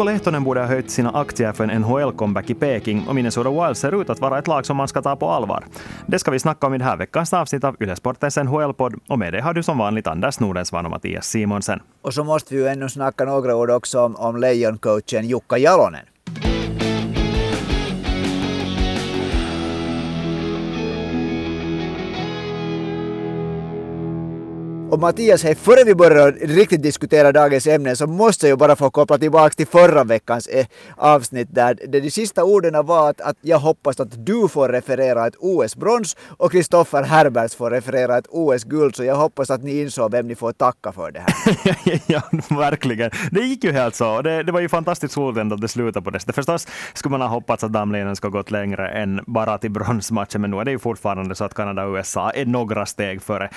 Mikko Lehtonen borde ha höjt sina aktier för en NHL-comeback i Peking och Minnesota Wild ser ut att vara ett lag som man ska ta på allvar. Det ska vi snacka om i det här veckans avsnitt av Ylesportens NHL-podd och med det har du som vanligt Anders Nordensvan och Mattias Simonsen. Och så måste vi ju ännu snacka några ord också om, om Lejon-coachen Jukka Jalonen. Och Mattias, hej, före vi börjar riktigt diskutera dagens ämne så måste jag bara få koppla tillbaka till förra veckans eh, avsnitt där det de sista orden var att, att jag hoppas att du får referera ett OS-brons och Kristoffer Herberts får referera ett OS-guld så jag hoppas att ni insåg vem ni får tacka för det här. ja, verkligen. Det gick ju helt så. Det, det var ju fantastiskt roligt ändå att det slutade på det sättet. Förstås skulle man ha hoppats att damlinjen skulle gått längre än bara till bronsmatchen, men nu är det ju fortfarande så att Kanada och USA är några steg före.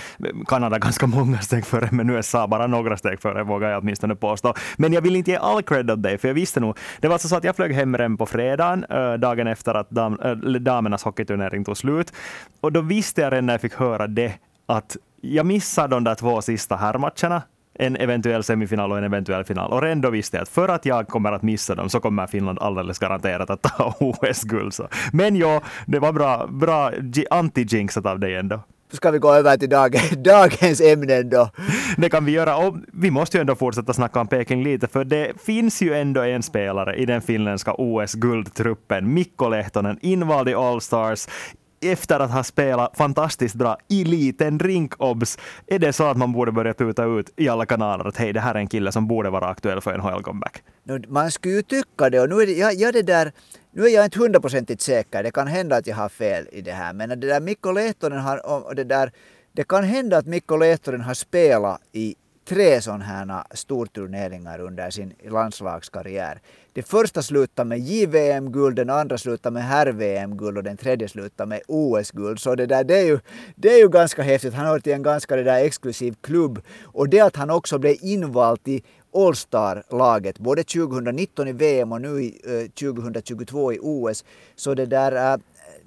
Kanada ganska många många steg före, men USA bara några steg före, vågar jag åtminstone påstå. Men jag vill inte ge all cred åt dig, för jag visste nog. Det var alltså så att jag flög hem redan på fredagen, eh, dagen efter att dam, äh, damernas hockeyturnering tog slut. Och då visste jag redan när jag fick höra det, att jag missade de där två sista herrmatcherna en eventuell semifinal och en eventuell final. Och redan då visste jag att för att jag kommer att missa dem så kommer Finland alldeles garanterat att ta OS-guld. Men ja, det var bra, bra anti-jinxat av dig ändå ska vi gå över till dag, dagens ämnen då. Det kan vi göra. Och vi måste ju ändå fortsätta snacka om Peking lite, för det finns ju ändå en spelare i den finländska OS-guldtruppen, Mikko Lehtonen, invald i All-Stars efter att ha spelat fantastiskt bra i liten rink obs, är det så att man borde börja tuta ut i alla kanaler att hej, det här är en kille som borde vara aktuell för en HL-comeback? Man skulle ju tycka det och nu är det, ja, ja, det där nu är jag inte hundraprocentigt säker, det kan hända att jag har fel i det här, men det där Mikko Lehtonen har, och det där, det kan hända att Mikko Lehtonen har spelat i tre sådana här storturneringar under sin landslagskarriär. Det första slutade med JVM-guld, den andra slutade med herr-VM-guld och den tredje slutade med OS-guld. Så det, där, det, är ju, det är ju ganska häftigt. Han hör till en ganska det där exklusiv klubb. Och det att han också blev invald i All-Star-laget, både 2019 i VM och nu i, eh, 2022 i OS. Så det där, eh,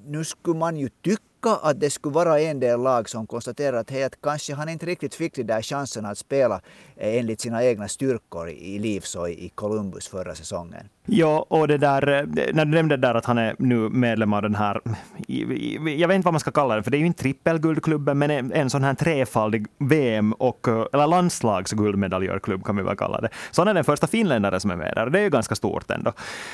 nu skulle man ju tycka att det skulle vara en del lag som konstaterar att, hej, att kanske han inte riktigt fick de där chanserna att spela eh, enligt sina egna styrkor i Leafs och i Columbus förra säsongen. Ja, och det där, eh, när du nämnde där att han är nu medlem av den här, jag vet inte vad man ska kalla den, för det är ju inte trippelguldklubben, men en sån här trefaldig VM och, eh, eller landslagsguldmedaljörklubb kan vi väl kalla det. Så han är den första finländare som är med där, det är ju ganska stort ändå.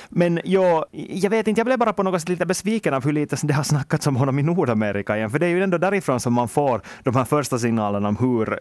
Men jag, jag vet inte, jag blev bara på något sätt lite besviken av hur lite det har snackats om honom i Nordamerika igen, för det är ju ändå därifrån som man får de här första signalerna om hur,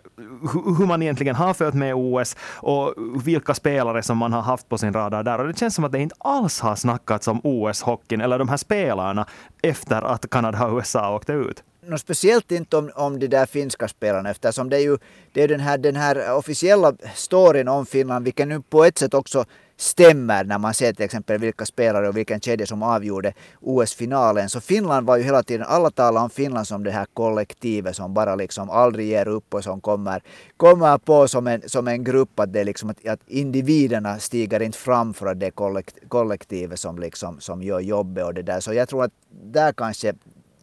hur man egentligen har följt med OS och vilka spelare som man har haft på sin radar där. Och det känns som att det inte alls har snackats om OS-hockeyn eller de här spelarna efter att Kanada och USA åkte ut. No, speciellt inte om, om de där finska spelarna eftersom det är ju det är den, här, den här officiella storyn om Finland, vilken nu på ett sätt också stämmer när man ser till exempel vilka spelare och vilken kedja som avgjorde OS-finalen. Så Finland var ju hela tiden, alla talar om Finland som det här kollektivet som bara liksom aldrig ger upp och som kommer, kommer på som en, som en grupp. Att, det liksom att, att individerna stiger inte fram för att det är kollektivet som, liksom, som gör jobbet och det där. Så jag tror att där kanske,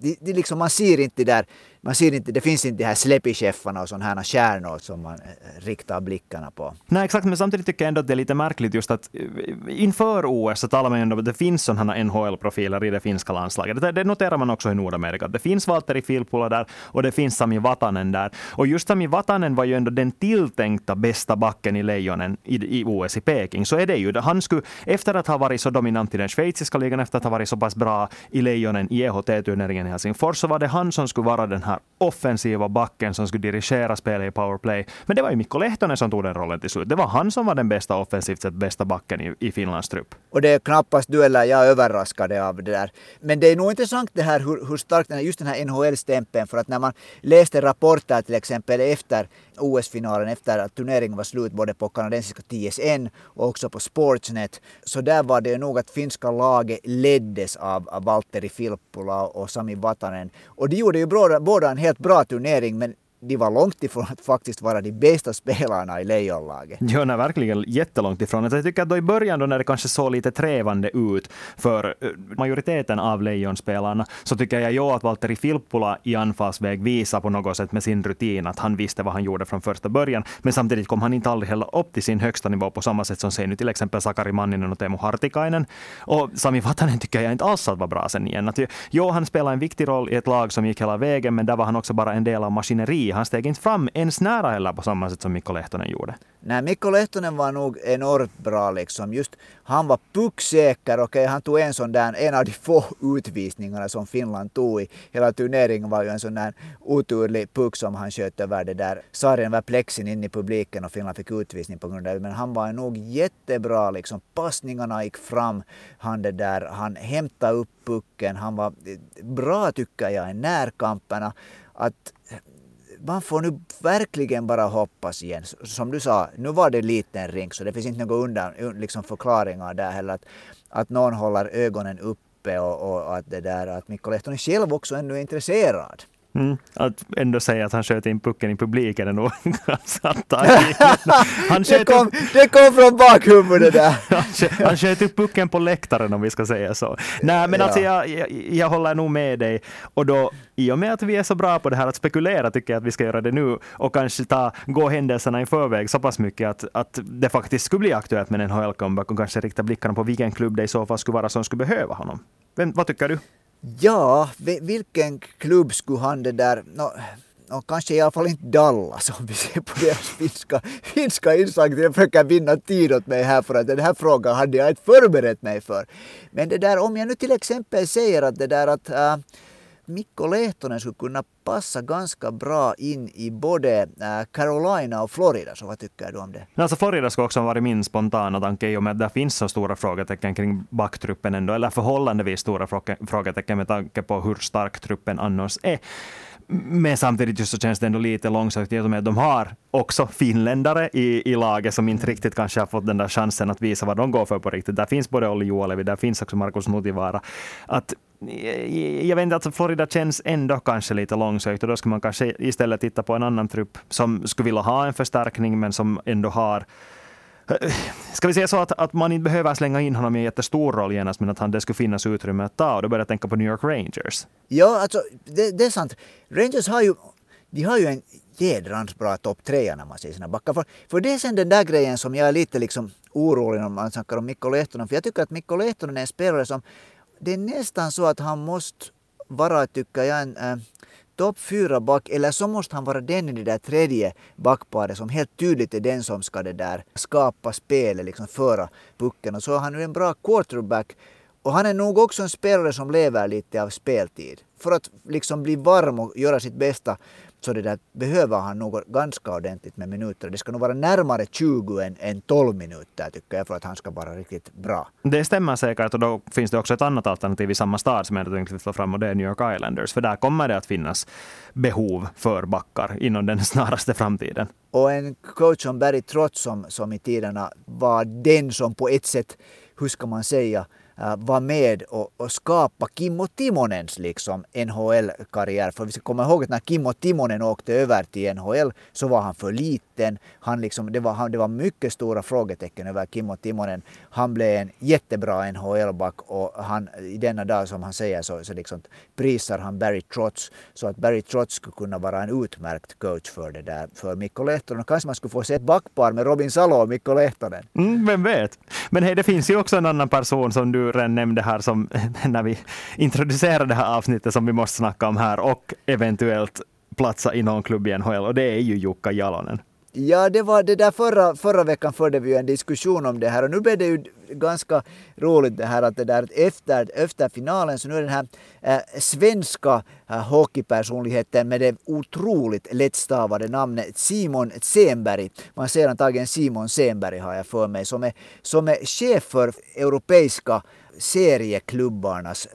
det, det liksom, man ser inte där man ser inte, det finns inte de här släppicheffarna och sådana här stjärnor som man eh, riktar blickarna på. Nej, exakt, men samtidigt tycker jag ändå att det är lite märkligt just att eh, inför OS så talar man ju ändå om att det finns sådana NHL-profiler i det finska landslaget. Det, det, noterar man också i Nordamerika. Det finns Valtteri Filppula där och det finns Sami Vatanen där. Och just Sami Vatanen var ju ändå den tilltänkta bästa backen i Lejonen i, i OS i Peking. Så är det ju. Han skulle, efter att ha varit så dominant i den schweiziska ligan, efter att ha varit så pass bra i Lejonen i EHT-turneringen i Helsingfors, så var det han som skulle vara den här offensiva backen som skulle dirigera spelet i powerplay. Men det var ju Mikko Lehtonen som tog den rollen till slut. Det var han som var den bästa offensivt sett bästa backen i, i Finlands trupp. Och det är knappast du eller jag överraskade av det där. Men det är nog intressant det här hur, hur starkt den här, just den här NHL-stämpeln. För att när man läste rapporter till exempel efter OS-finalen, efter att turneringen var slut både på kanadensiska TSN och också på Sportsnet. Så där var det nog att finska laget leddes av, Valtteri Filppula och Sami Vatanen. Och de gjorde ju båda en helt bra turnering men de var långt ifrån att faktiskt vara de bästa spelarna i Lejonlaget. Ja, nej, verkligen jättelångt ifrån. Jag tycker att då i början, då när det kanske såg lite trevande ut för eh, majoriteten av Lejonspelarna, så tycker jag ju att Valtteri Filppula i anfallsväg visar på något sätt med sin rutin att han visste vad han gjorde från första början. Men samtidigt kom han inte aldrig heller upp till sin högsta nivå på samma sätt som säger nu till exempel Sakari Manninen och Teemu Hartikainen. Och Sami Vatanen tycker jag inte alls att var bra sen igen. Att, jo, han spelade en viktig roll i ett lag som gick hela vägen, men där var han också bara en del av maskineriet, han steg inte fram ens nära heller på samma sätt som Mikko Lehtonen gjorde. Nej, Mikko Lehtonen var nog enormt bra liksom. Just, han var pucksäker. Okay, han tog en sån där, en av de få utvisningarna som Finland tog i hela turneringen var ju en sån där oturlig puck som han sköt över det där sargen över plexin in i publiken och Finland fick utvisning på grund av det. Men han var nog jättebra liksom. Passningarna gick fram. Han, det där, han hämtade upp pucken. Han var bra tycker jag i närkamperna. Att man får nu verkligen bara hoppas igen. Som du sa, nu var det liten rink så det finns inte några undan, liksom förklaringar där heller. Att, att någon håller ögonen uppe och, och att, det där, att Mikko Lehtonen själv också ännu är intresserad. Mm, att ändå säga att han sköt in pucken i publiken ganska han det, kom, det kom från bakhuvudet där. han sköt upp pucken på läktaren om vi ska säga så. Nej, men ja. alltså jag, jag, jag, håller nog med dig. Och då, i och med att vi är så bra på det här att spekulera tycker jag att vi ska göra det nu och kanske ta, gå händelserna i förväg så pass mycket att, att det faktiskt skulle bli aktuellt med en NHL-comeback och kanske rikta blickarna på vilken klubb det i så fall skulle vara som skulle behöva honom. Vem, vad tycker du? Ja, vilken klubb skulle han det där... No, no, kanske i alla fall inte Dallas om vi ser på deras finska, finska inslag. Jag försöker vinna tid åt mig här för att den här frågan hade jag inte förberett mig för. Men det där om jag nu till exempel säger att det där att uh, Mikko Lehtonen skulle kunna passa ganska bra in i både äh, Carolina och Florida. Så vad tycker du om det? Alltså Florida skulle också vara min spontana tanke i och med att det finns så stora frågetecken kring backtruppen ändå, eller förhållandevis stora frågetecken med tanke på hur stark truppen annars är. Men samtidigt just så känns det ändå lite långsökt i och med att de har också finländare i, i laget som inte riktigt kanske har fått den där chansen att visa vad de går för på riktigt. Där finns både Olli Juolevi, där finns också Markus Nutivaara. Att, jag vet inte, alltså Florida känns ändå kanske lite långsökt och då skulle man kanske istället titta på en annan trupp som skulle vilja ha en förstärkning men som ändå har eh, Ska vi säga så att, att man inte behöver slänga in honom i en jättestor roll genast, men att han, det skulle finnas utrymme att ta. Och då börjar jag tänka på New York Rangers. Ja, alltså det, det är sant. Rangers har ju, de har ju en jädrans bra topp trea när man ser sina backar. För, för det är sen den där grejen som jag är lite liksom orolig om man snackar om Mikko Lehtonen. För jag tycker att Mikko Lehtonen är en spelare som, det är nästan så att han måste vara, tycker jag, en äh, topp fyra back eller så måste han vara den i det där tredje backparet som helt tydligt är den som ska det där skapa spelet, liksom föra pucken. Och så är han ju en bra quarterback och han är nog också en spelare som lever lite av speltid. För att liksom bli varm och göra sitt bästa så det där behöver han nog ganska ordentligt med minuter. Det ska nog vara närmare 20 än, än 12 minuter tycker jag för att han ska vara riktigt bra. Det stämmer säkert och då finns det också ett annat alternativ i samma stad som jag tänkte lyfta fram och det är New York Islanders. För där kommer det att finnas behov för backar inom den snaraste framtiden. Och en coach som Barry Trotz som, som i tiderna var den som på ett sätt, hur ska man säga, Äh, vara var med och, och skapa Kimmo Timonens liksom NHL-karriär. För vi ska komma ihåg att när Kimmo Timonen åkte över till NHL så var han för liten. Han liksom, det, var, han, det var mycket stora frågetecken över Kimmo Timonen. Han blev en jättebra NHL-back och han, i denna dag som han säger så, så liksom prisar han Barry Trotz. Så att Barry Trotz skulle kunna vara en utmärkt coach för det där för Mikko Lehtonen. Kanske man skulle få se ett backpar med Robin Salo och Mikko Lehtonen. Mm, vem vet. Men hej, det finns ju också en annan person som du redan nämnde här som när vi introducerade det här avsnittet som vi måste snacka om här och eventuellt platsa i någon klubb i NHL och det är ju Jukka Jalonen. Ja, det var det där förra, förra veckan förde vi ju en diskussion om det här och nu blev det ju ganska roligt det här att det där efter, efter finalen så nu är den här äh, svenska äh, hockeypersonligheten med det otroligt lättstavade namnet Simon Zenberg. Man ser antagligen Simon Zenberg har jag för mig som är, som är chef för europeiska serieklubbarnas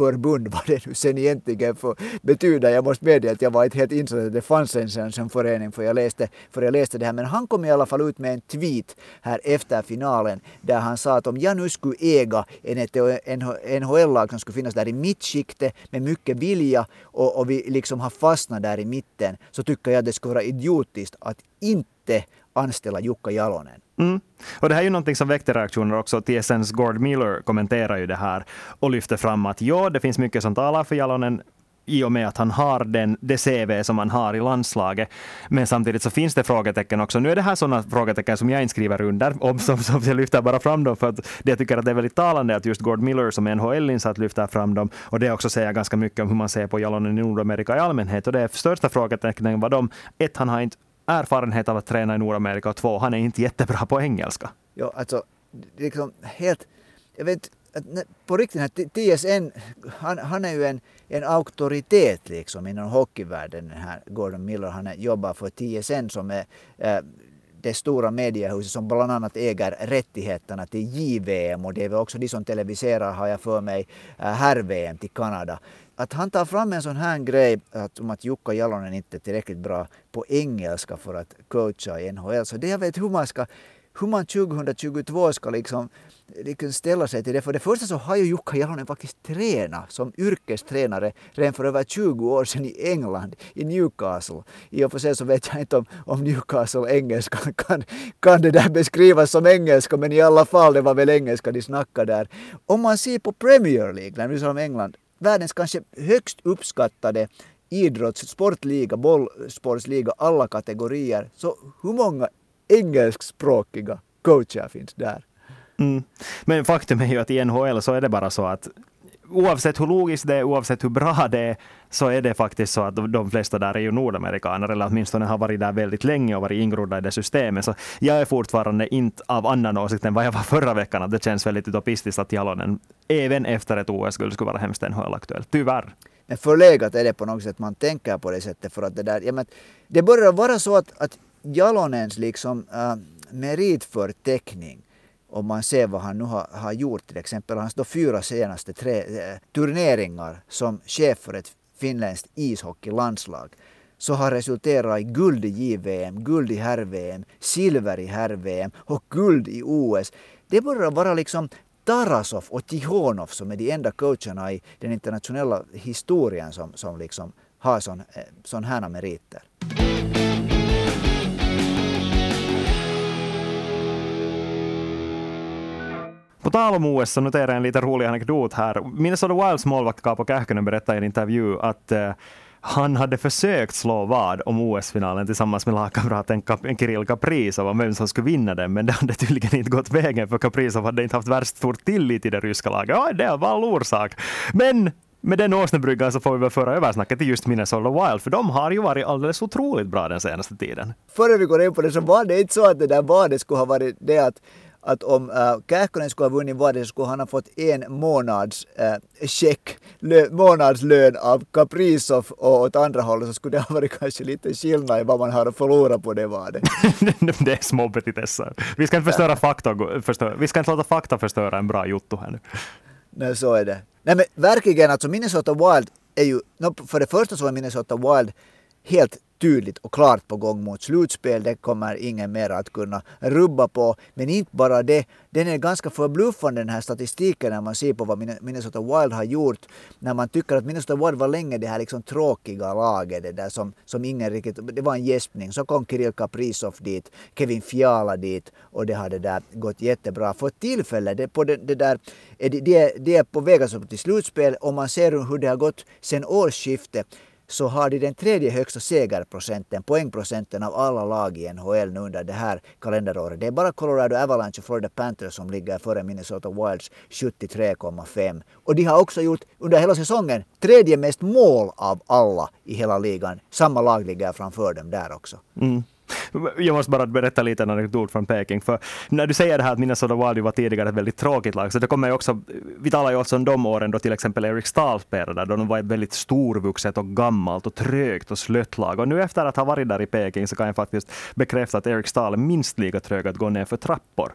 förbund, vad det nu sen egentligen för, betyder. Jag måste medge att jag var inte helt insatt att det fanns en sån förening för jag, läste, för jag läste det här. Men han kom i alla fall ut med en tweet här efter finalen där han sa att om jag nu skulle äga en NHL-lag som skulle finnas där i mittskiktet med mycket vilja och, och vi liksom har fastnat där i mitten så tycker jag att det skulle vara idiotiskt att inte anställa Jukka Jalonen. Mm. Och det här är ju någonting som väckte reaktioner också. TSNs Gord Miller kommenterar ju det här och lyfter fram att ja, det finns mycket som talar för Jalonen i och med att han har den, det CV som han har i landslaget. Men samtidigt så finns det frågetecken också. Nu är det här sådana frågetecken som jag inte skriver under, om, som, som jag lyfter bara fram dem för att jag tycker att det är väldigt talande att just Gord Miller som är NHL-insatt lyfter fram dem. Och det också säger ganska mycket om hur man ser på Jalonen i Nordamerika i allmänhet. Och det är största frågetecknen var de, ett, han har inte erfarenhet av att träna i Nordamerika och två, han är inte jättebra på engelska. Ja, alltså, liksom helt, jag vet på riktigt, TSN, han, han är ju en, en auktoritet liksom inom hockeyvärlden, den här Gordon Miller. Han jobbar för TSN som är äh, det stora mediehuset som bland annat äger rättigheterna till JVM och det är väl också de som televiserar, har jag för mig, eh, äh, herr-VM till Kanada att han tar fram en sån här grej att, om att Jukka Jalonen inte är tillräckligt bra på engelska för att coacha i NHL. Så det jag vet hur man ska hur man 2022 ska liksom, liksom ställa sig till det. För det första så har ju Jukka Jalonen faktiskt tränat som yrkestränare redan för över 20 år sedan i England, i Newcastle. I och för sig så vet jag inte om, om Newcastle engelska kan, kan det där beskrivas som engelska, men i alla fall det var väl engelska de snackade där. Om man ser på Premier League, när vi som England, världens kanske högst uppskattade idrotts, sportliga, bollsportsliga, alla kategorier. Så hur många engelskspråkiga coacher finns där? Mm. Men faktum är ju att i NHL så är det bara så att oavsett hur logiskt det är, oavsett hur bra det är, så är det faktiskt så att de flesta där är ju nordamerikaner, eller åtminstone har varit där väldigt länge och varit ingrodda i det systemet. Så jag är fortfarande inte av annan åsikt än vad jag var förra veckan, att det känns väldigt utopistiskt att Jalonen även efter ett OS-guld skulle vara hemskt NHL-aktuell. Tyvärr. Men förlegat är det på något sätt, man tänker på det sättet för att det där, ja, men det börjar vara så att, att Jalonens liksom äh, meritförteckning om man ser vad han nu har, har gjort, till exempel hans då fyra senaste tre, eh, turneringar som chef för ett finländskt ishockeylandslag så har resulterat i guld i JVM, guld i herr-VM, silver i herr-VM och guld i OS. Det börjar vara liksom Tarasov och Tihonov som är de enda coacherna i den internationella historien som, som liksom har sån, eh, sån här meriter. På tal om OS så noterar jag en lite rolig anekdot här. Minnesota Wilds målvakt Kaapo Kähkönen berättade i en intervju att uh, han hade försökt slå vad om OS-finalen tillsammans med lagkamraten Kirill Kaprizov om vem som skulle vinna den, men det hade tydligen inte gått vägen för Kaprizov hade inte haft värst stor tillit till det ryska laget. Ja, det var en orsak. Men med den åsnebryggan så får vi väl föra över snacket till just Minnesota Wild, för de har ju varit alldeles otroligt bra den senaste tiden. Före vi går in på det så var det inte så att det där vadet skulle ha varit det att att om äh, Kähkönen skulle ha vunnit vadet så skulle han ha fått en månads äh, check, lö, månadslön av Kaprizov och åt andra hållet så skulle det ha varit kanske lite skillnad i vad man har att förlora på det vadet. det är små petitesser. Vi ska inte förstöra fakta, förstöra, vi ska inte låta fakta förstöra en bra jotto här nu. Nej, så är det. Nej men verkligen alltså Minnesota Wild är ju, för det första så är Minnesota Wild helt tydligt och klart på gång mot slutspel. Det kommer ingen mer att kunna rubba på. Men inte bara det. Den är ganska förbluffande den här statistiken när man ser på vad Minnesota Wild har gjort. När man tycker att Minnesota Wild var länge det här liksom tråkiga laget. Det där som, som ingen riktigt... Det var en gäspning. Så kom Kirill Kaprizov dit, Kevin Fiala dit och det hade där gått jättebra. För tillfället, det, på det, det där, det, det, det är på väg alltså till slutspel och man ser hur det har gått sen årsskiftet så har de den tredje högsta segerprocenten, poängprocenten av alla lag i NHL nu under det här kalenderåret. Det är bara Colorado Avalanche och Florida Panthers som ligger före Minnesota Wilds 73,5. Och de har också gjort under hela säsongen tredje mest mål av alla i hela ligan. Samma lag ligger framför dem där också. Mm. Jag måste bara berätta lite en anekdot från Peking. För när du säger det här att Minnesota Wild var tidigare ett väldigt tråkigt lag, så det kommer ju också, vi talar ju också om de åren då till exempel Eric Stahl spelade, då de var ett väldigt storvuxet och gammalt och trögt och slött lag. Och nu efter att ha varit där i Peking så kan jag faktiskt bekräfta att Eric Stahl är minst lika trög att gå ner för trappor.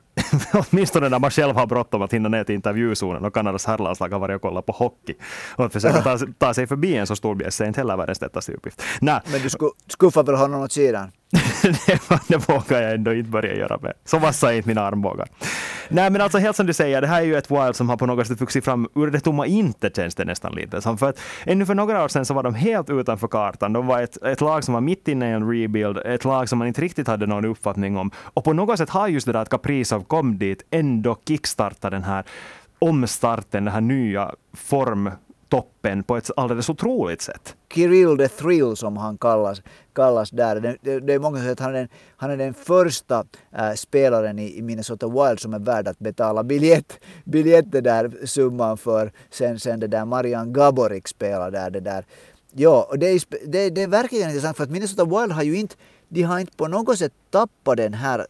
Åtminstone när man själv har bråttom att hinna ner till intervjuzonen och Kanadas herrlandslag har varit och kollat på hockey. Och att försöka ta, ta sig förbi en så stor bjässe är inte heller världens lättaste uppgift. Nej. Men du skuffar väl honom åt sidan? det vågar jag ändå inte börja göra med. Så vassa är inte mina armbågar. Nej men alltså helt som du säger, det här är ju ett Wild som har på något sätt vuxit fram ur det tomma intet känns det nästan lite som. För att ännu för några år sedan så var de helt utanför kartan. De var ett, ett lag som var mitt inne i en rebuild, ett lag som man inte riktigt hade någon uppfattning om. Och på något sätt har just det där att Kaprizov kom dit ändå kickstartat den här omstarten, den här nya form toppen på ett alldeles otroligt sätt. Kirill the Thrill som han kallas, kallas där. Det, det, det är många som säger att han är den, han är den första äh, spelaren i, i, Minnesota Wild som är värd att betala biljett, biljett det där summan för sen, sen det där Marian Gaborik spelar där. Det där. Ja, och det, är, det, det är verkligen intressant för att Minnesota Wild har ju inte, de har inte på något sätt tappat den här,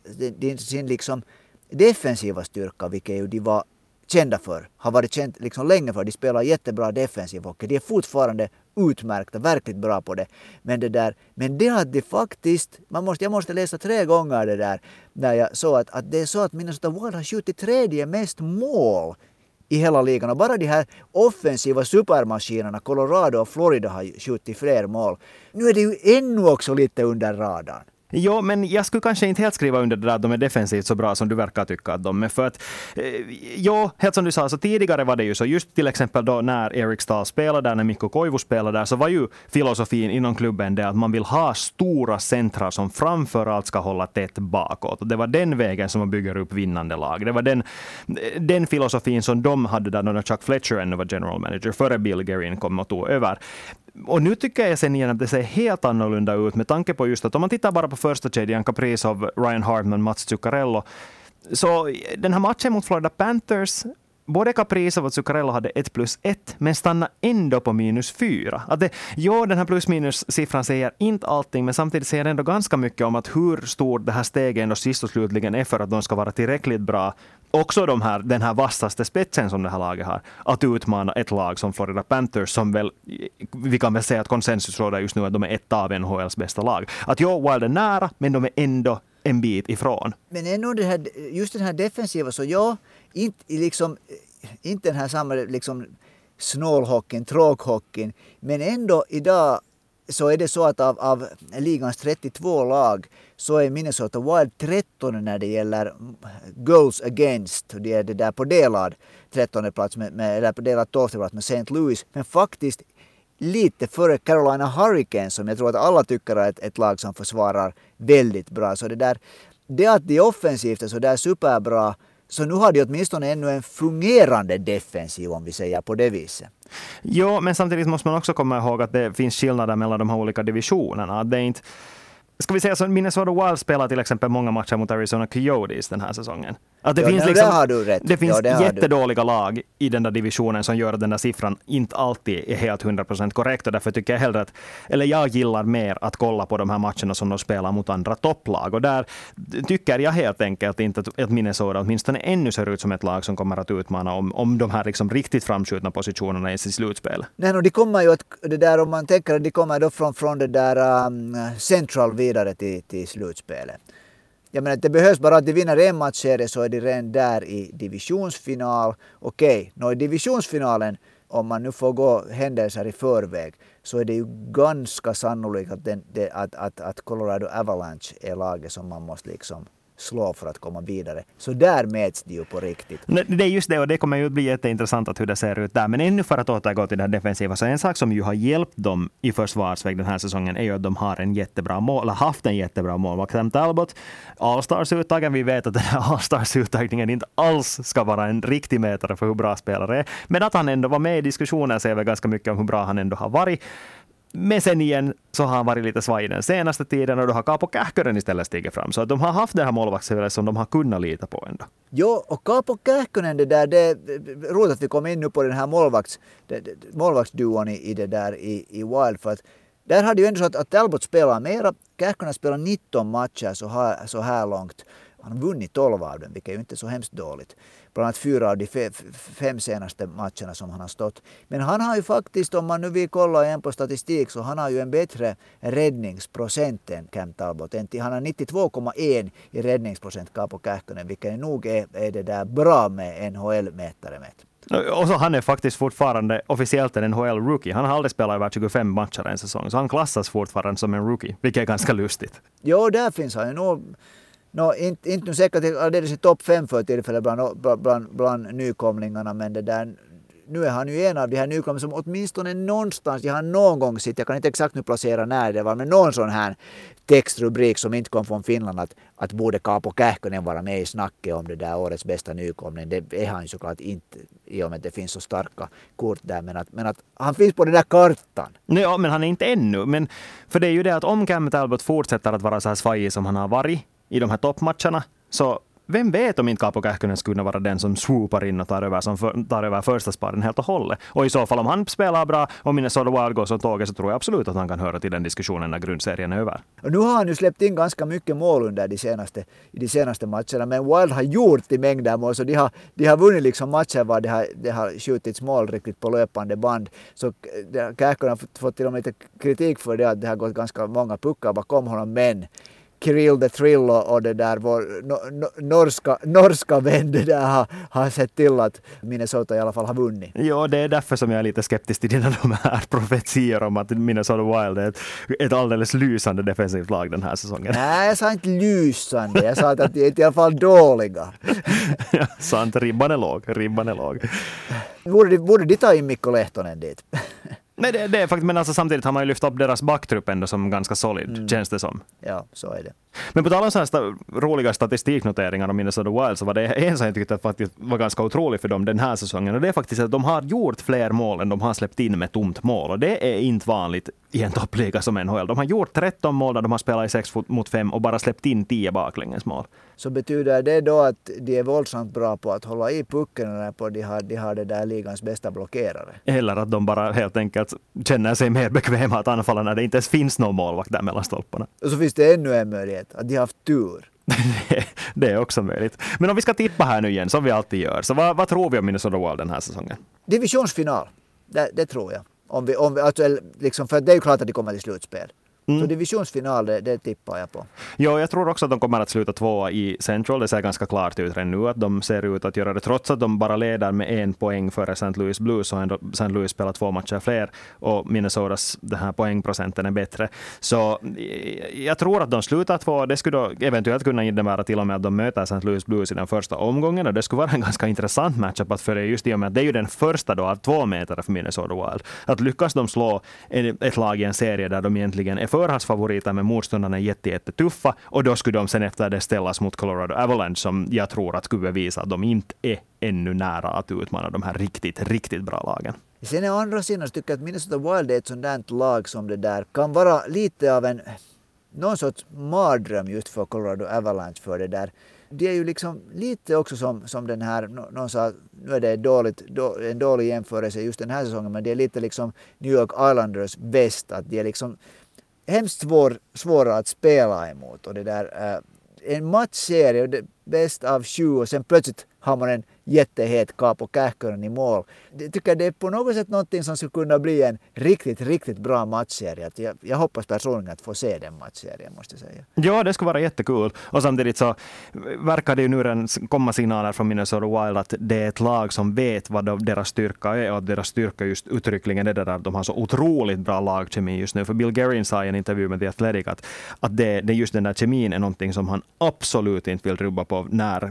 sin liksom defensiva styrka, vilket ju de var kända för, har varit känt liksom länge för. De spelar jättebra defensiv hockey. De är fortfarande utmärkta, verkligt bra på det. Men det där, men det att de faktiskt, man måste, jag måste läsa tre gånger det där, när jag såg att, att det är så att Minnesota Wild har skjutit tredje mest mål i hela ligan. Och bara de här offensiva supermaskinerna, Colorado och Florida har skjutit fler mål. Nu är det ju ännu också lite under radarn. Jo, men jag skulle kanske inte helt skriva under det där att de är defensivt så bra som du verkar tycka att de är. För att, eh, jo, helt som du sa, så tidigare var det ju så, just till exempel då när Erik Stahl spelade där, när Mikko Koivu spelade där, så var ju filosofin inom klubben det att man vill ha stora centra som framför allt ska hålla tätt bakåt. Och det var den vägen som man bygger upp vinnande lag. Det var den, den filosofin som de hade där när Chuck Fletcher ännu var general manager, före Bill Guerin kom och tog över och nu tycker jag sen igen att det ser helt annorlunda ut med tanke på just att om man tittar bara på första kedjan, Kaprizov, Ryan Hartman, Mats Zuccarello, så den här matchen mot Florida Panthers både Kaprizov och Zuccarello hade 1 plus 1, men stannade ändå på minus 4. Att det, ja, den här plus minus-siffran säger inte allting, men samtidigt säger den ändå ganska mycket om att hur stort det här steget ändå sist och slutligen är för att de ska vara tillräckligt bra också de här, den här vassaste spetsen som det här laget har, att utmana ett lag som Florida Panthers, som väl, vi kan väl säga att konsensus råder just nu att de är ett av NHLs bästa lag. Att jo, Wild är nära, men de är ändå en bit ifrån. Men ändå det här, just den här defensiva, så ja, inte, liksom, inte den här samma liksom, snålhockeyn, tråkhockeyn, men ändå idag så är det så att av, av ligans 32 lag så är Minnesota Wild 13 när det gäller goals against. Det är det där på delad 13 plats med, med, eller på delad 12 plats med St. Louis. Men faktiskt lite före Carolina Hurricanes som jag tror att alla tycker är ett, ett lag som försvarar väldigt bra. Så det där, det att de offensivt är så där superbra så nu har de åtminstone ännu en fungerande defensiv om vi säger på det viset. Jo, men samtidigt måste man också komma ihåg att det finns skillnader mellan de här olika divisionerna. Det är inte Ska vi säga så, Minnesota Wild spelar till exempel många matcher mot Arizona Coyotes den här säsongen. Att det ja, finns, liksom, det det finns ja, det jättedåliga lag i den där divisionen som gör att den där siffran inte alltid är helt 100% korrekt. Och därför tycker jag hellre att, eller jag gillar mer att kolla på de här matcherna som de spelar mot andra topplag. Och där tycker jag helt enkelt inte att Minnesota åtminstone ännu ser ut som ett lag som kommer att utmana om, om de här liksom riktigt framskjutna positionerna i sitt slutspel. Nej, no, de kommer ju att, det där om man tänker att de kommer då från, från det där um, Central vidare till, till slutspelet. Jag menar, det behövs bara att de vinner en matchserie så är de redan där i divisionsfinal. Okej, okay, i divisionsfinalen, om man nu får gå händelser i förväg, så är det ju ganska sannolikt att, den, det, att, att, att Colorado Avalanche är laget som man måste liksom slå för att komma vidare. Så där mäts det ju på riktigt. Det är just det, och det kommer ju bli jätteintressant att hur det ser ut där. Men ännu för att återgå till det här defensiva, så en sak som ju har hjälpt dem i försvarsväg den här säsongen är ju att de har en jättebra mål, eller haft en jättebra målvakt. Sam Talbot, Allstars-uttagen, vi vet att den här Allstars-uttagningen inte alls ska vara en riktig mätare för hur bra spelare är. Men att han ändå var med i diskussionen säger väl ganska mycket om hur bra han ändå har varit. Men sen igen så har han varit lite svajig den senaste tiden och då har Kapo Kähkönen istället stigit fram. Så att de har haft det här målvaktsspelet som de har kunnat lita på ändå. Jo, och Kapo Kähkönen, det där, det är roligt att vi kom in nu på den här målvakts, målvaktsduon i, i, det där, i, i Wild. För att där hade ju ändå så att, att Talbot spelar mera. Kähkönen spelar 19 matcher så här, så här långt. Han har vunnit 12 av dem, vilket är ju inte så hemskt dåligt. Bland annat fyra av de fem senaste matcherna som han har stått. Men han har ju faktiskt, om man nu vill kolla igen på statistik, så han har ju en bättre räddningsprocent än Cam Talbot. Han har 92,1 i räddningsprocent Kaapo Kähkönen, vilket nog är, är det där bra med NHL-mätare mätt. Och så han är faktiskt fortfarande officiellt en NHL-rookie. Han har aldrig spelat över 25 matcher en säsong, så han klassas fortfarande som en rookie, vilket är ganska lustigt. Jo, där finns han ju nog No, inte, inte säkert alldeles i topp fem för tillfället bland, bland, bland nykomlingarna men det där nu är han ju en av de här nykomlingarna som åtminstone någonstans, jag har någon gång sett, jag kan inte exakt nu placera när det var, men någon sån här textrubrik som inte kom från Finland att, att borde Kaapo Kähkönen vara med i snacket om det där årets bästa nykomling. Det är han ju såklart inte i och med att det finns så starka kort där. Men att, men att han finns på den där kartan. Ja, men han är inte ännu. Men för det är ju det att om Cam Talbot fortsätter att vara så här svajig som han har varit i de här toppmatcherna, så vem vet om inte Kapo Kähkönen skulle vara den som swoopar in och tar över, som för, tar över första sparen helt och hållet. Och i så fall om han spelar bra och Minnesota Wild går som tåget så tror jag absolut att han kan höra till den diskussionen när grundserien är över. Och nu har han ju släppt in ganska mycket mål under de senaste, i de senaste matcherna men Wild har gjort i mängder mål så de har, de har vunnit liksom matcher var det har, de har skjutits mål riktigt på löpande band. Så Kähkönen har fått till och med lite kritik för det att det har gått ganska många puckar bakom honom men Kirill the Thrill och det där vår no, norska, norska vän där har, har sett till att Minnesota i alla fall har vunnit. Ja, det är därför som jag är lite skeptisk till dina de här profetier om att Minnesota Wild är ett, ett alldeles lysande defensivt lag den här säsongen. Nej, jag sa inte lysande. Jag sa att de är i alla fall dåliga. ja, sant, ribban är låg. Ribban är låg. Borde de, borde de ta in Mikko Lehtonen dit? Nej, det, det, är faktiskt, men alltså samtidigt har man ju lyft upp deras backtrupp ändå som ganska solid, mm. känns det som. Ja, så är det. Men på tal om sådana sta roliga statistiknoteringar om Minnesota Wild så var det en som jag tyckte faktiskt var ganska otrolig för dem den här säsongen och det är faktiskt att de har gjort fler mål än de har släppt in med tomt mål och det är inte vanligt i en toppliga som NHL. De har gjort 13 mål där de har spelat i 6 mot 5 och bara släppt in 10 baklängesmål. Så betyder det då att de är våldsamt bra på att hålla i pucken eller på att de har, de har det där ligans bästa blockerare? Eller att de bara helt enkelt känner sig mer bekväma att anfalla när det inte ens finns någon målvakt där mellan stolparna. Och så finns det ännu en möjlighet, att de har haft tur. det är också möjligt. Men om vi ska tippa här nu igen, som vi alltid gör, så vad, vad tror vi om Minnesota Wild den här säsongen? Divisionsfinal, det, det tror jag. Om vi, om vi, alltså, liksom, för det är ju klart att de kommer till slutspel. Mm. Så divisionsfinal, det, det tippar jag på. Jo, jag tror också att de kommer att sluta tvåa i Central. Det ser ganska klart ut redan nu att de ser ut att göra det. Trots att de bara leder med en poäng före St. Louis Blues så har St. Louis spelat två matcher fler och Minnesotas den här poängprocenten är bättre. Så jag tror att de slutar två. Det skulle då eventuellt kunna innebära till och med att de möter St. Louis Blues i den första omgången och det skulle vara en ganska intressant matchup att följa just i och med att det är ju den första då av två meter för Minnesota Wild. Att lyckas de slå ett lag i en serie där de egentligen är förhandsfavoriter, men motståndarna är jätte, jättetuffa. Och då skulle de sen efter det ställas mot Colorado Avalanche, som jag tror att skulle bevisa att de inte är ännu nära att utmana de här riktigt, riktigt bra lagen. Sen å andra sidan tycker jag att Minnesota Wild är ett sånt där lag som det där kan vara lite av en någon sorts mardröm just för Colorado Avalanche för det där. Det är ju liksom lite också som, som den här, någon sa, nu är det dåligt, då, en dålig jämförelse just den här säsongen, men det är lite liksom New York Islanders väst, att de är liksom hemskt svår, svåra att spela emot. Och det där, eh, en matchserie, bäst av sju och sen plötsligt har man en jättehet Kaapo Kähkönen i mål. Jag tycker det är på något sätt någonting som skulle kunna bli en riktigt, riktigt bra matchserie. Jag, jag hoppas personligen att få se den matchserien, måste jag säga. Ja, det skulle vara jättekul. Och samtidigt så verkar det ju nu redan komma signaler från Minnesota Wild att det är ett lag som vet vad deras styrka är och att deras styrka just uttryckligen är det där att de har så otroligt bra lagkemi just nu. För Bill Guerin sa i en intervju med The Athletic att, att det, det just den där kemin är någonting som han absolut inte vill rubba på när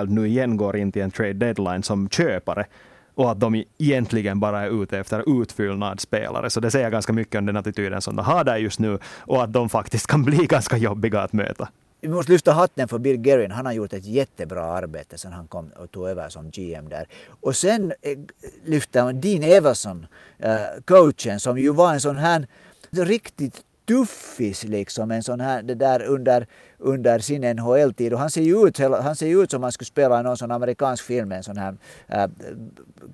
Wild nu igen går in till en trade deadline som köpare och att de egentligen bara är ute efter utfyllnadsspelare. Så det säger ganska mycket om den attityden som de har där just nu och att de faktiskt kan bli ganska jobbiga att möta. Vi måste lyfta hatten för Bill Guerin. Han har gjort ett jättebra arbete sen han kom och tog över som GM där. Och sen eh, lyfter man Dean Everson, eh, coachen, som ju var en sån här riktigt tuffis liksom, en sån här, det där under, under sin NHL-tid. Och han ser ju ut, han ser ut som han skulle spela i någon sån amerikansk film, en sån här äh,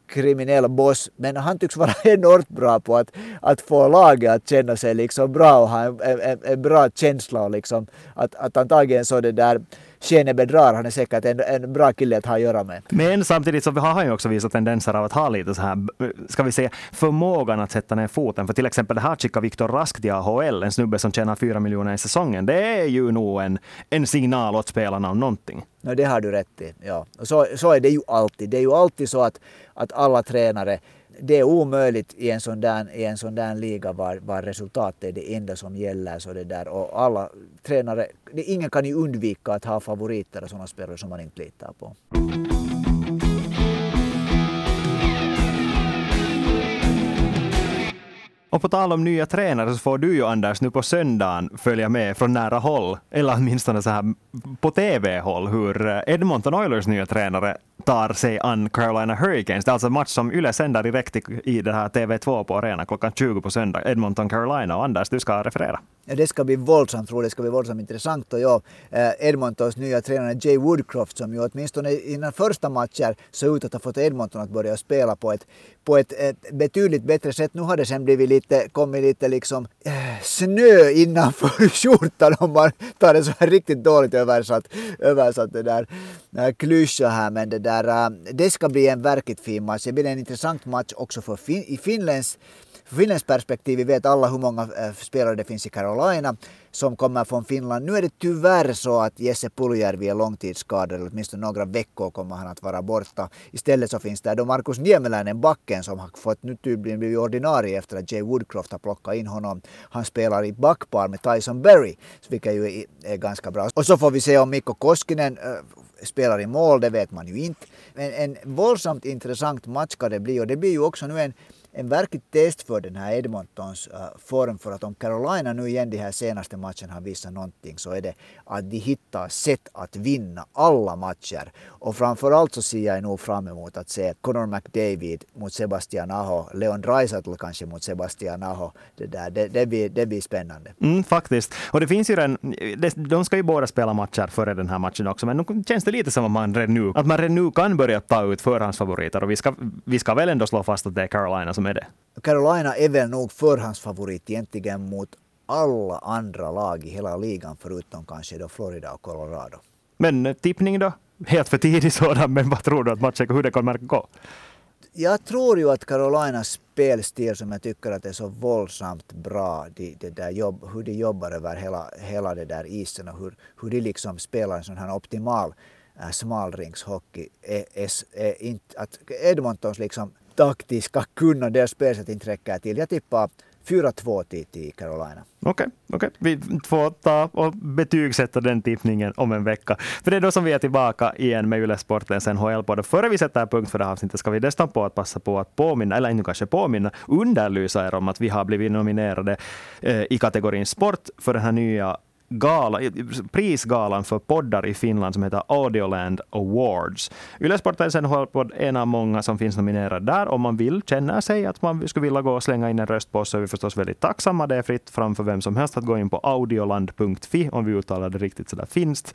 kriminell boss. Men han tycks vara enormt bra på att, att få laget att känna sig liksom bra och ha en, en, en bra känsla och liksom att, att antagligen så det där Shane bedrar, han är säkert en, en bra kille att ha att göra med. Men samtidigt så har han ju också visat tendenser av att ha lite så här, ska vi säga, förmågan att sätta ner foten. För till exempel det här skickar Viktor Rask till AHL, en snubbe som tjänar fyra miljoner i säsongen. Det är ju nog en, en signal åt spelarna om någonting. No, det har du rätt i. Ja. Och så, så är det ju alltid. Det är ju alltid så att, att alla tränare det är omöjligt i en sån där, i en sån där liga var, var resultatet är det enda som gäller. Så det där. Och alla tränare, det, ingen kan ju undvika att ha favoriter och sådana spelare som man inte litar på. Och på tal om nya tränare så får du ju Anders nu på söndagen följa med från nära håll, eller åtminstone så här på TV-håll, hur eh, Edmonton Oilers nya tränare tar sig an Carolina Hurricanes. Det är alltså en match som Yle sänder direkt i det här TV2 på arenan klockan 20 på söndag. Edmonton, Carolina. Och Anders, du ska referera. Ja, det ska bli våldsamt roligt, det ska bli våldsamt intressant. Och ja, eh, Edmontons nya tränare Jay Woodcroft som ju åtminstone innan första matcher såg ut att ha fått Edmonton att börja spela på ett, på ett, ett betydligt bättre sätt. Nu har det sen blivit lite, kommit lite liksom äh, snö innanför skjortan om man tar det så här riktigt dåligt översatt, översatt det där äh, klyscha här. Men det där, äh, det ska bli en verkligt fin match. Det blir en intressant match också för fin i Finlands för Finlands perspektiv, vi vet alla hur många eh, spelare det finns i Carolina som kommer från Finland. Nu är det tyvärr så att Jesse Puljärvi är långtidsskadad, eller åtminstone några veckor kommer han att vara borta. Istället så finns det då Markus Niemeläinen, backen, som har fått nu tydligen blivit ordinarie efter att Jay Woodcroft har plockat in honom. Han spelar i backpar med Tyson Berry, vilket ju är ganska bra. Och så får vi se om Mikko Koskinen eh, spelar i mål, det vet man ju inte. Men en våldsamt intressant match ska det bli och det blir ju också nu en en verkligt test för den här Edmontons äh, form. För att om Carolina nu igen de här senaste matcherna har visat någonting så är det att de hittar sätt att vinna alla matcher. Och framförallt så ser jag nog fram emot att se Connor McDavid mot Sebastian Aho, Leon Draisaitl kanske mot Sebastian Aho. Det, där, det, det, blir, det blir spännande. Mm, faktiskt. Och det finns ju en, de ska ju båda spela matcher före den här matchen också, men nu känns det lite som att man redan nu, att man redan nu kan börja ta ut förhandsfavoriter. Och vi ska, vi ska väl ändå slå fast att det är Carolina som är det. Carolina är väl nog förhandsfavorit egentligen mot alla andra lag i hela ligan förutom kanske då Florida och Colorado. Men tippning då? Helt för tidig sådan, men vad tror du att matchen, hur det kommer att gå? Jag tror ju att Carolinas spelstil som jag tycker att är så våldsamt bra, de, de där jobb, hur de jobbar över hela, hela det där isen och hur, hur de liksom spelar en sån här optimal äh, smalringshockey. Är, är, är inte, att Edmontons liksom taktiska kunnande och spelsätt inte räcker till. Jag tippar 4-2 till, till Carolina. Okej, okay, okay, vi får ta och betygsätta den tippningen om en vecka. För det är då som vi är tillbaka igen med Yle Sportens NHL-podd. Före vi sätter punkt för det här avsnittet ska vi dessutom på att passa på att påminna, eller inte kanske påminna, underlysa er om att vi har blivit nominerade eh, i kategorin sport för den här nya gala, prisgalan för poddar i Finland som heter Audioland Awards. Yle Sportens är en av många som finns nominerade där. Om man vill, känner sig att man skulle vilja gå och slänga in en röst på oss så är vi förstås väldigt tacksamma. Det är fritt framför vem som helst att gå in på audioland.fi om vi uttalar det riktigt sådär finskt.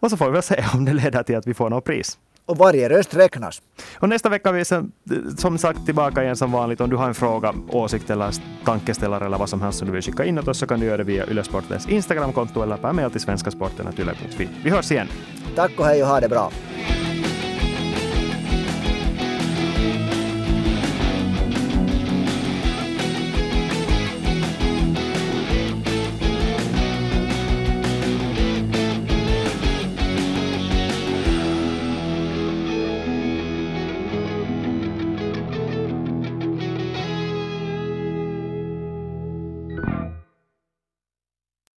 Och så får vi väl se om det leder till att vi får något pris. Och varje röst räknas. Och nästa vecka är vi som, som sagt tillbaka igen som vanligt. Om du har en fråga, åsikt eller tankeställare eller vad som helst som du vill skicka in åt oss så kan du göra det via Ylesportens Instagramkonto eller per mail till svenskasporten.yle.fi. Vi hörs igen. Tack och hej och ha det bra.